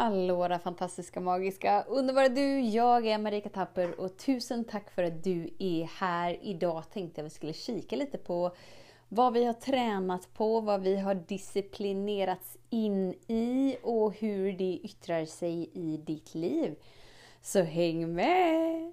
Hallå där fantastiska, magiska, underbara du! Jag är Marika Tapper och tusen tack för att du är här. Idag tänkte jag vi skulle kika lite på vad vi har tränat på, vad vi har disciplinerats in i och hur det yttrar sig i ditt liv. Så häng med!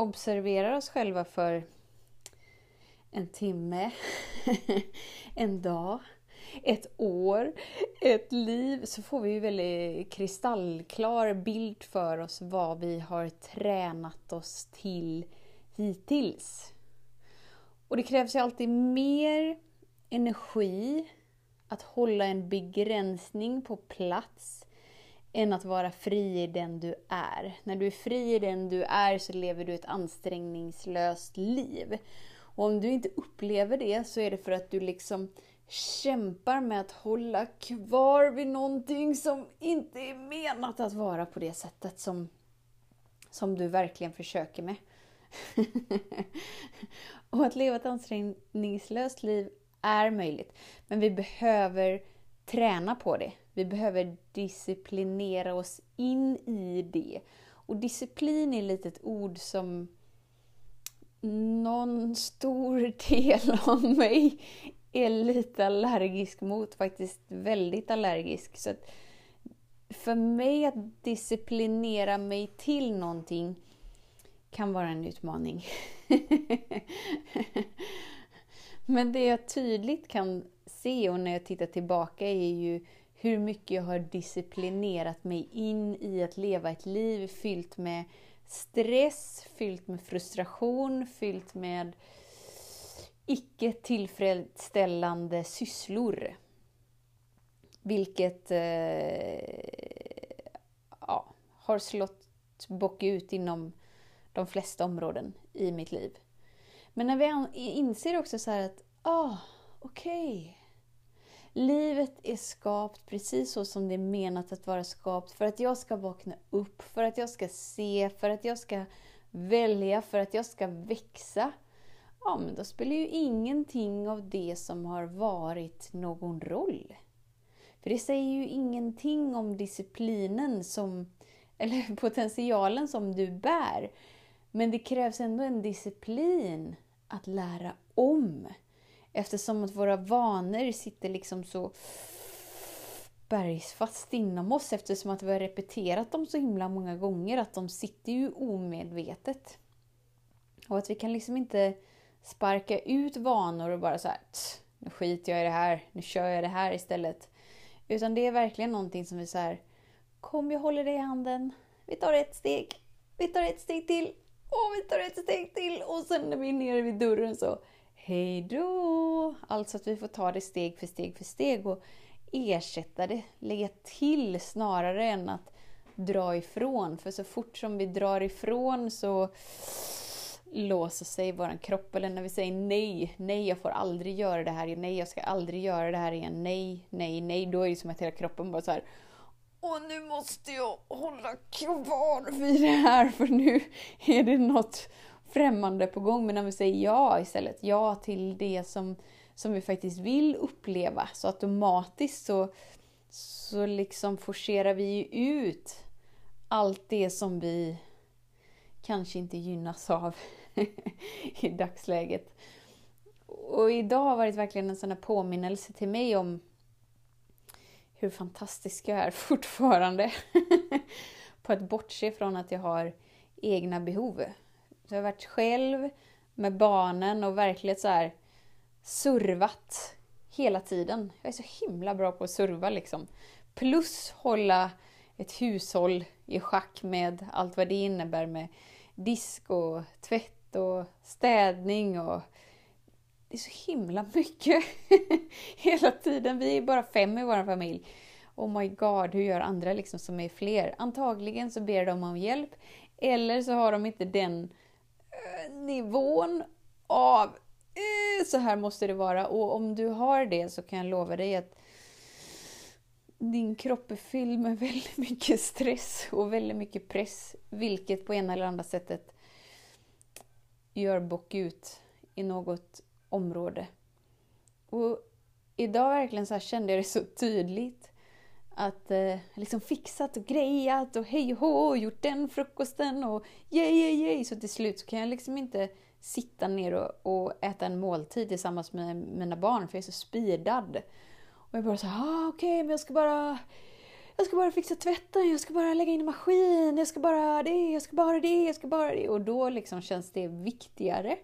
observerar oss själva för en timme, en dag, ett år, ett liv, så får vi ju väldigt kristallklar bild för oss vad vi har tränat oss till hittills. Och det krävs ju alltid mer energi att hålla en begränsning på plats än att vara fri i den du är. När du är fri i den du är så lever du ett ansträngningslöst liv. Och om du inte upplever det så är det för att du liksom kämpar med att hålla kvar vid någonting som inte är menat att vara på det sättet som, som du verkligen försöker med. och att leva ett ansträngningslöst liv är möjligt. Men vi behöver träna på det. Vi behöver disciplinera oss in i det. Och disciplin är lite ett ord som någon stor del av mig är lite allergisk mot, faktiskt väldigt allergisk. Så för mig att disciplinera mig till någonting kan vara en utmaning. Men det jag tydligt kan se och när jag tittar tillbaka är ju hur mycket jag har disciplinerat mig in i att leva ett liv fyllt med stress, fyllt med frustration, fyllt med icke tillfredsställande sysslor. Vilket eh, ja, har slått bock ut inom de flesta områden i mitt liv. Men när vi inser också så att, ah, okej. Okay Livet är skapt precis så som det är menat att vara skapt. För att jag ska vakna upp, för att jag ska se, för att jag ska välja, för att jag ska växa. Ja, men då spelar ju ingenting av det som har varit någon roll. För det säger ju ingenting om disciplinen som, eller potentialen som du bär. Men det krävs ändå en disciplin att lära om. Eftersom att våra vanor sitter liksom så bergsfast inom oss eftersom att vi har repeterat dem så himla många gånger att de sitter ju omedvetet. Och att vi kan liksom inte sparka ut vanor och bara så här, nu skiter jag i det här, nu kör jag det här istället. Utan det är verkligen någonting som vi så här, kom jag håller dig i handen, vi tar ett steg, vi tar ett steg till, och vi tar ett steg till och sen när vi är nere vid dörren så Hej då! Alltså att vi får ta det steg för steg för steg och ersätta det, lägga till snarare än att dra ifrån. För så fort som vi drar ifrån så låser sig vår kropp. Eller när vi säger nej, nej jag får aldrig göra det här, nej jag ska aldrig göra det här igen, nej, nej, nej. Då är det som att hela kroppen bara så här och nu måste jag hålla kvar vid det här för nu är det något främmande på gång. Men när vi säger ja istället, ja till det som, som vi faktiskt vill uppleva. Så automatiskt så, så liksom forcerar vi ju ut allt det som vi kanske inte gynnas av i dagsläget. Och idag har varit verkligen en sån här påminnelse till mig om hur fantastisk jag är fortfarande. på att bortse från att jag har egna behov. Jag har varit själv med barnen och verkligen så här survat hela tiden. Jag är så himla bra på att surva liksom. Plus hålla ett hushåll i schack med allt vad det innebär med disk och tvätt och städning och det är så himla mycket hela tiden. Vi är bara fem i vår familj. Oh my god, hur gör andra liksom som är fler? Antagligen så ber de om hjälp. Eller så har de inte den nivån av eh, så här måste det vara. Och om du har det så kan jag lova dig att din kropp är fylld med väldigt mycket stress och väldigt mycket press. Vilket på ena eller andra sättet gör bock ut i något område. Och idag verkligen så kände jag det så tydligt. Att eh, liksom fixat och grejat och hej och hå och gjort den frukosten och yay, yay, yay. Så till slut så kan jag liksom inte sitta ner och, och äta en måltid tillsammans med mina barn för jag är så speedad. Och jag bara så ah, okej, okay, men jag ska bara jag ska bara fixa tvätten, jag ska bara lägga in i maskin, jag ska bara det, jag ska bara det, jag ska bara det. Och då liksom känns det viktigare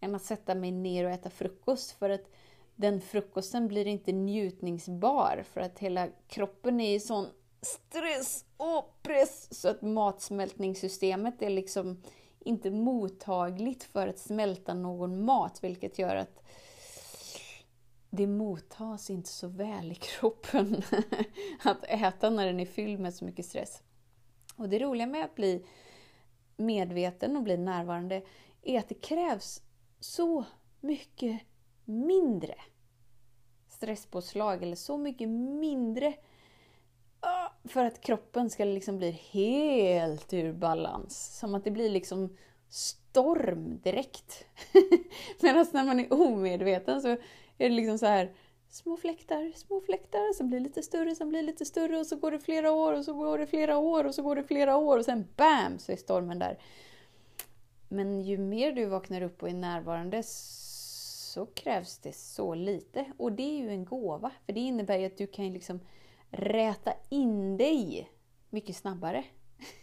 än att sätta mig ner och äta frukost. För att den frukosten blir inte njutningsbar för att hela kroppen är i sån stress och press så att matsmältningssystemet är liksom inte mottagligt för att smälta någon mat, vilket gör att det mottas inte så väl i kroppen att äta när den är fylld med så mycket stress. Och det roliga med att bli medveten och bli närvarande är att det krävs så mycket mindre stresspåslag eller så mycket mindre för att kroppen ska liksom bli helt ur balans. Som att det blir liksom storm direkt. Medan när man är omedveten så är det liksom så här små fläktar, små fläktar som blir lite större, som blir lite större och så går det flera år och så går det flera år och så går det flera år och sen BAM så är stormen där. Men ju mer du vaknar upp och är närvarande så krävs det så lite. Och det är ju en gåva, för det innebär ju att du kan liksom räta in dig mycket snabbare.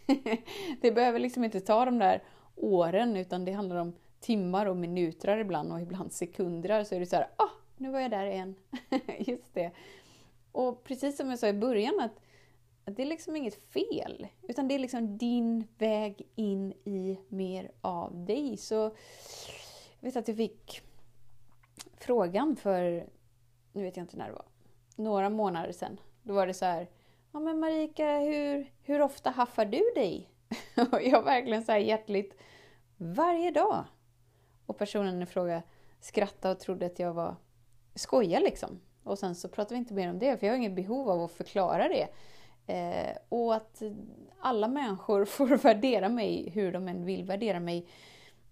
det behöver liksom inte ta de där åren, utan det handlar om timmar och minuter ibland och ibland sekunder. Så är det så här, ah, nu var jag där igen. Just det. Och precis som jag sa i början, att, att det är liksom inget fel. Utan det är liksom din väg in i mer av dig. Så jag vet att jag fick frågan för, nu vet jag inte när det var, några månader sedan. Då var det så här, ja men Marika, hur, hur ofta haffar du dig? Och jag verkligen så här hjärtligt, varje dag. Och personen i fråga skrattade och trodde att jag var skoja liksom. Och sen så pratade vi inte mer om det, för jag har inget behov av att förklara det. Eh, och att alla människor får värdera mig hur de än vill värdera mig.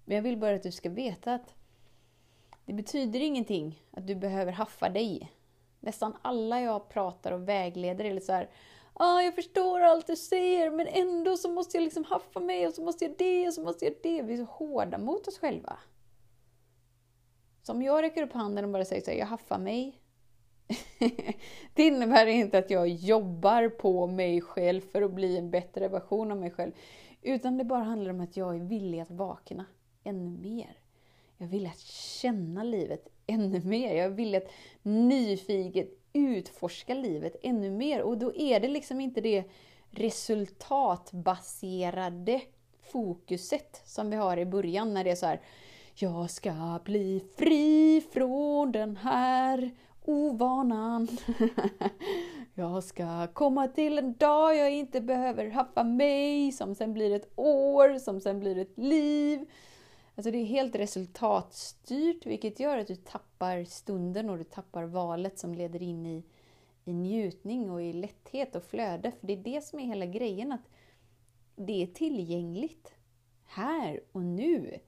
Men jag vill bara att du ska veta att det betyder ingenting att du behöver haffa dig. Nästan alla jag pratar och vägleder är så här, ah, jag förstår allt du säger men ändå så måste jag liksom haffa mig och så måste jag det och så måste jag det. Vi är så hårda mot oss själva. Så om jag räcker upp handen och bara säger så här, jag haffar mig. det innebär inte att jag jobbar på mig själv för att bli en bättre version av mig själv. Utan det bara handlar om att jag är villig att vakna ännu mer. Jag vill att känna livet ännu mer. Jag vill att nyfiket utforska livet ännu mer. Och då är det liksom inte det resultatbaserade fokuset som vi har i början när det är så här jag ska bli fri från den här ovanan. jag ska komma till en dag jag inte behöver haffa mig, som sen blir ett år, som sen blir ett liv. Alltså det är helt resultatstyrt, vilket gör att du tappar stunden och du tappar valet som leder in i, i njutning och i lätthet och flöde. För det är det som är hela grejen, att det är tillgängligt. Här och nu.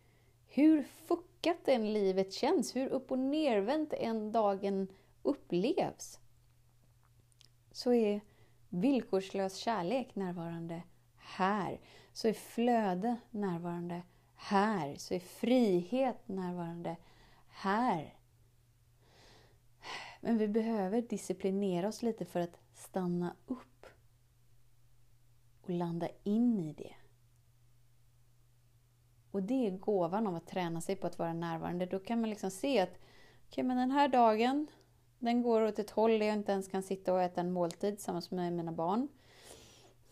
Hur fuckat än livet känns, hur upp och nervänt än dagen upplevs, så är villkorslös kärlek närvarande här. Så är flöde närvarande här. Så är frihet närvarande här. Men vi behöver disciplinera oss lite för att stanna upp och landa in i det. Och det är gåvan av att träna sig på att vara närvarande. Då kan man liksom se att okay, men den här dagen, den går åt ett håll där jag inte ens kan sitta och äta en måltid tillsammans med mina barn.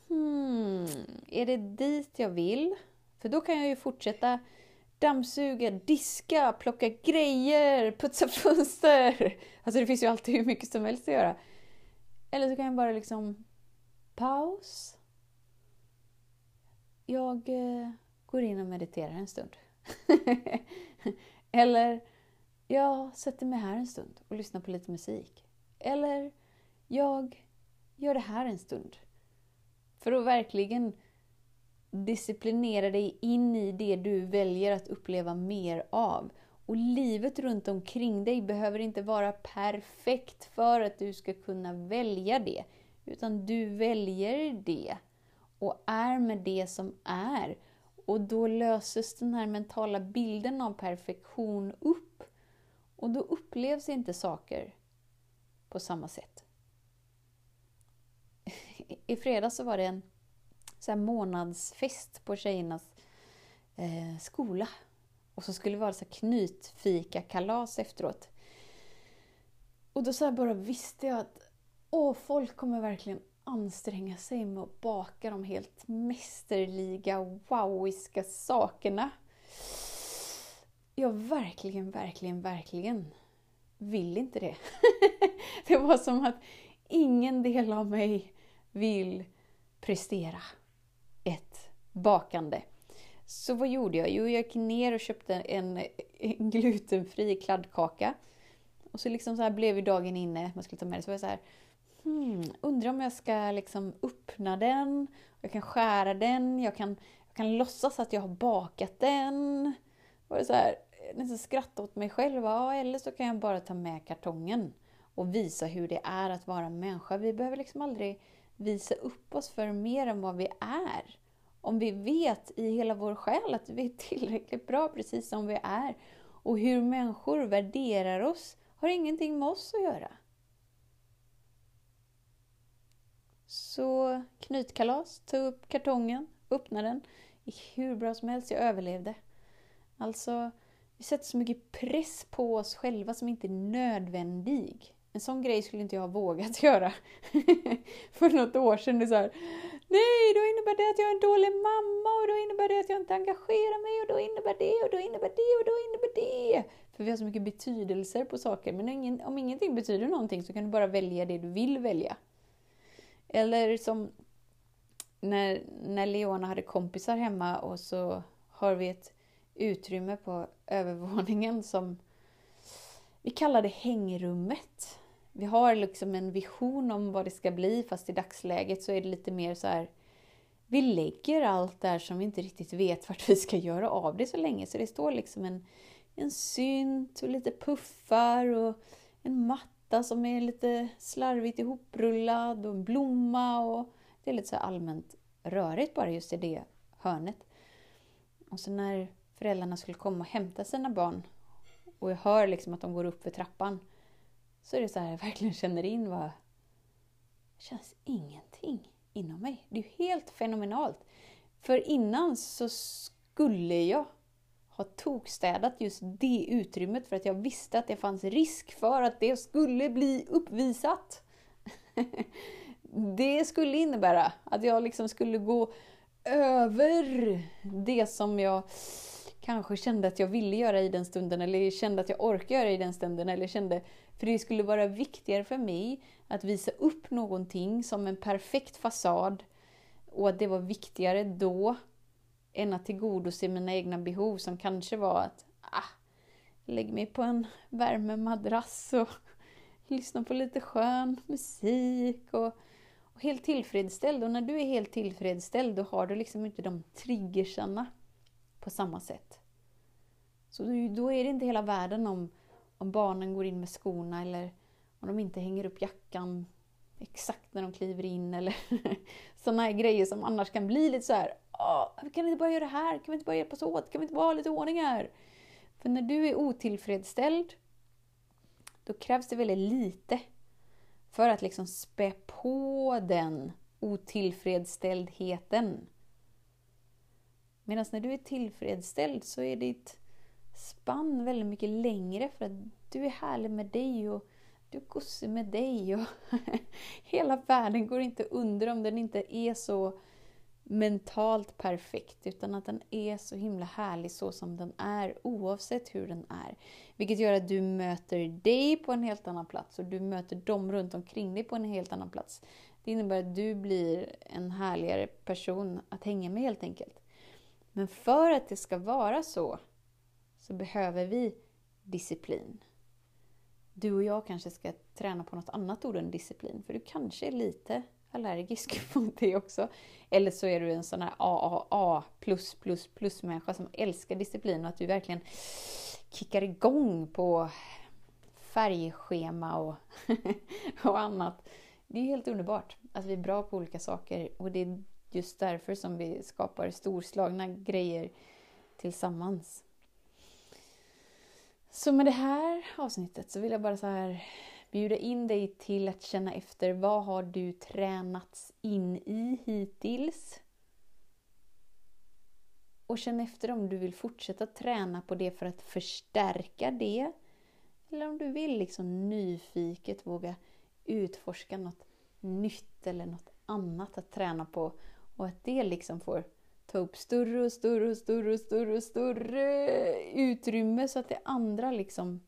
Hmm, är det dit jag vill? För då kan jag ju fortsätta dammsuga, diska, plocka grejer, putsa fönster. Alltså det finns ju alltid hur mycket som helst att göra. Eller så kan jag bara liksom paus. Jag eh, går in och mediterar en stund. Eller jag sätter mig här en stund och lyssnar på lite musik. Eller jag gör det här en stund. För att verkligen disciplinera dig in i det du väljer att uppleva mer av. Och livet runt omkring dig behöver inte vara perfekt för att du ska kunna välja det. Utan du väljer det och är med det som är. Och då löses den här mentala bilden av perfektion upp. Och då upplevs inte saker på samma sätt. I fredags så var det en så månadsfest på tjejernas eh, skola. Och så skulle det vara så knytfika-kalas efteråt. Och då så bara visste jag att åh, folk kommer verkligen anstränga sig med att baka de helt mästerliga, wowiska sakerna. Jag verkligen, verkligen, verkligen vill inte det. det var som att ingen del av mig vill prestera bakande. Så vad gjorde jag? Jo, jag gick ner och köpte en, en glutenfri kladdkaka. Och så liksom så här blev ju dagen inne, man skulle ta med det, så var jag så här, hmm, undrar om jag ska liksom öppna den, jag kan skära den, jag kan, jag kan låtsas att jag har bakat den. Och det så här, nästan skratta åt mig själv, ja, eller så kan jag bara ta med kartongen och visa hur det är att vara människa. Vi behöver liksom aldrig visa upp oss för mer än vad vi är. Om vi vet i hela vår själ att vi är tillräckligt bra precis som vi är och hur människor värderar oss har ingenting med oss att göra. Så knytkalas, ta upp kartongen, öppna den. Hur bra som helst, jag överlevde. Alltså, vi sätter så mycket press på oss själva som inte är nödvändig. En sån grej skulle inte jag ha vågat göra för något år sedan. Det så här, Nej, då innebär det att jag är en dålig mamma och då innebär det att jag inte engagerar mig och då innebär det och då innebär det och då innebär det. För vi har så mycket betydelser på saker. Men ingen, om ingenting betyder någonting så kan du bara välja det du vill välja. Eller som när, när Leona hade kompisar hemma och så har vi ett utrymme på övervåningen som vi kallade hängrummet. Vi har liksom en vision om vad det ska bli fast i dagsläget så är det lite mer så här vi lägger allt där som vi inte riktigt vet vart vi ska göra av det så länge. Så det står liksom en, en synt och lite puffar och en matta som är lite slarvigt ihoprullad och en blomma. Och det är lite så allmänt rörigt bara just i det hörnet. Och så när föräldrarna skulle komma och hämta sina barn och jag hör liksom att de går upp för trappan så är det så här, jag verkligen känner in vad... Det känns ingenting inom mig. Det är ju helt fenomenalt. För innan så skulle jag ha tokstädat just det utrymmet för att jag visste att det fanns risk för att det skulle bli uppvisat. det skulle innebära att jag liksom skulle gå över det som jag kanske kände att jag ville göra i den stunden eller kände att jag orkade göra i den stunden eller kände för det skulle vara viktigare för mig att visa upp någonting som en perfekt fasad och att det var viktigare då än att tillgodose mina egna behov som kanske var att ah, lägg mig på en värmemadrass och lyssna på lite skön musik och, och helt tillfredsställd. Och när du är helt tillfredsställd då har du liksom inte de triggersarna på samma sätt. Så då är det inte hela världen om, om barnen går in med skorna eller om de inte hänger upp jackan exakt när de kliver in eller sådana här grejer som annars kan bli lite så här. kan vi inte bara göra det här? Kan vi inte bara hjälpas åt? Kan vi inte bara ha lite ordning här? För när du är otillfredsställd då krävs det väldigt lite för att liksom spä på den otillfredsställdheten. Medan när du är tillfredsställd så är ditt spann väldigt mycket längre för att du är härlig med dig och du är gosig med dig. Och hela världen går inte under om den inte är så mentalt perfekt utan att den är så himla härlig så som den är oavsett hur den är. Vilket gör att du möter dig på en helt annan plats och du möter dem runt omkring dig på en helt annan plats. Det innebär att du blir en härligare person att hänga med helt enkelt. Men för att det ska vara så, så behöver vi disciplin. Du och jag kanske ska träna på något annat ord än disciplin, för du kanske är lite allergisk mot det också. Eller så är du en sån här AAA plus plus plus människa som älskar disciplin och att du verkligen kickar igång på färgschema och, och annat. Det är helt underbart att vi är bra på olika saker och det är just därför som vi skapar storslagna grejer tillsammans. Så med det här avsnittet så vill jag bara så här bjuda in dig till att känna efter vad har du tränats in i hittills? Och känn efter om du vill fortsätta träna på det för att förstärka det. Eller om du vill liksom nyfiket våga utforska något nytt eller något annat att träna på. Och att det liksom får ta upp större och större och större och större och större utrymme så att det andra liksom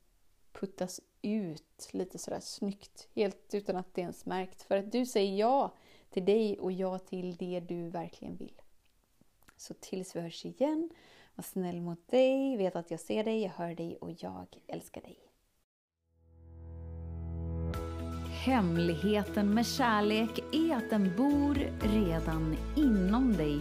puttas ut lite sådär snyggt. Helt utan att det ens märkt. För att du säger ja till dig och ja till det du verkligen vill. Så tills vi hörs igen, var snäll mot dig, vet att jag ser dig, jag hör dig och jag älskar dig. Hemligheten med kärlek är att den bor redan inom dig.